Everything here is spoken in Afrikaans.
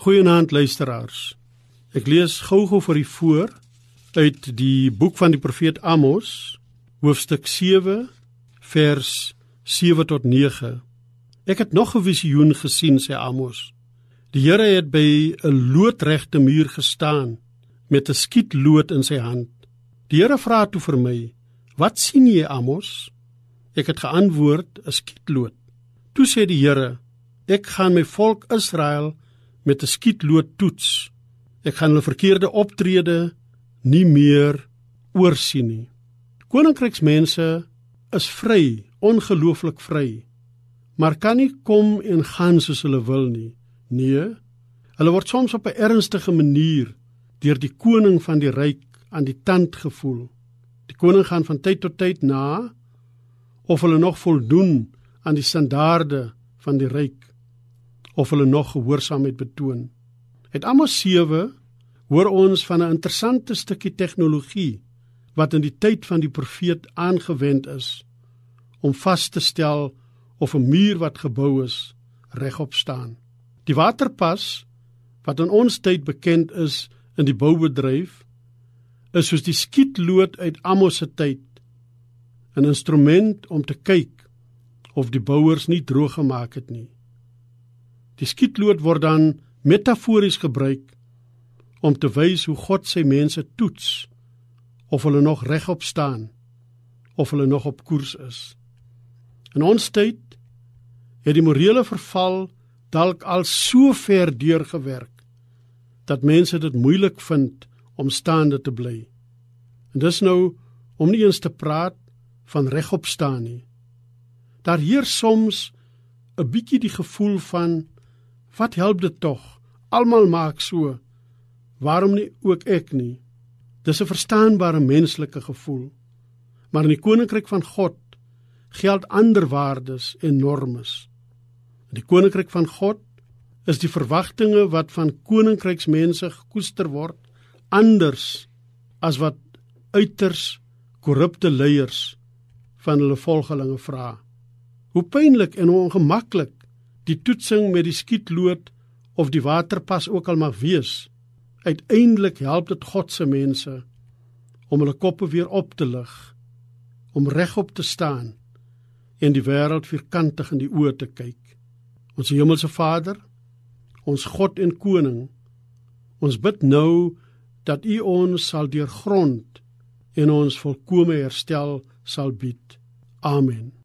Goeienaand luisteraars. Ek lees gou-gou vir u voor uit die boek van die profeet Amos, hoofstuk 7, vers 7 tot 9. Ek het nog 'n visioen gesien, sê Amos. Die Here het by 'n loodregte muur gestaan met 'n skietlood in sy hand. Die Here vra toe vir my: "Wat sien jy, Amos?" Ek het geantwoord: "’n Skietlood." Toe sê die Here: "Ek gaan my volk Israel met 'n skietlood toets. Ek gaan hulle verkeerde optrede nie meer oorsien nie. Koninkryksmense is vry, ongelooflik vry, maar kan nie kom en gaan soos hulle wil nie. Nee, hulle word soms op 'n ernstige manier deur die koning van die ryk aan die tand gevoel. Die koning gaan van tyd tot tyd na of hulle nog voldoen aan die standaarde van die ryk of hulle nog gehoorsaamheid betoon. Uit Amos 7 hoor ons van 'n interessante stukkie tegnologie wat in die tyd van die profeet aangewend is om vas te stel of 'n muur wat gebou is regop staan. Die waterpas wat in ons tyd bekend is in die boubedryf is soos die skietlood uit Amos se tyd 'n instrument om te kyk of die bouers nie droog gemaak het nie. Die skietlood word dan metafories gebruik om te wys hoe God sy mense toets of hulle nog regop staan of hulle nog op koers is. In ons tyd het die morele verval dalk al so ver deurgewerk dat mense dit moeilik vind om staande te bly. En dis nou om nie eens te praat van regop staan nie. Daar heers soms 'n bietjie die gevoel van Wat help dit tog? Almal maak so. Waarom nie ook ek nie? Dis 'n verstaanbare menslike gevoel. Maar in die koninkryk van God geld ander waardes en normes. In die koninkryk van God is die verwagtinge wat van koninkryksmense gekoester word anders as wat uiters korrupte leiers van hulle volgelinge vra. Hoe pynlik en ongemaklik die toetsing met die skietlood of die waterpas ook al mag wees, uiteindelik help dit God se mense om hulle koppe weer op te lig, om regop te staan en die wêreld vierkantig in die oë te kyk. Ons hemelse Vader, ons God en koning, ons bid nou dat U ons sal deurgrond en ons volkome herstel sal bied. Amen.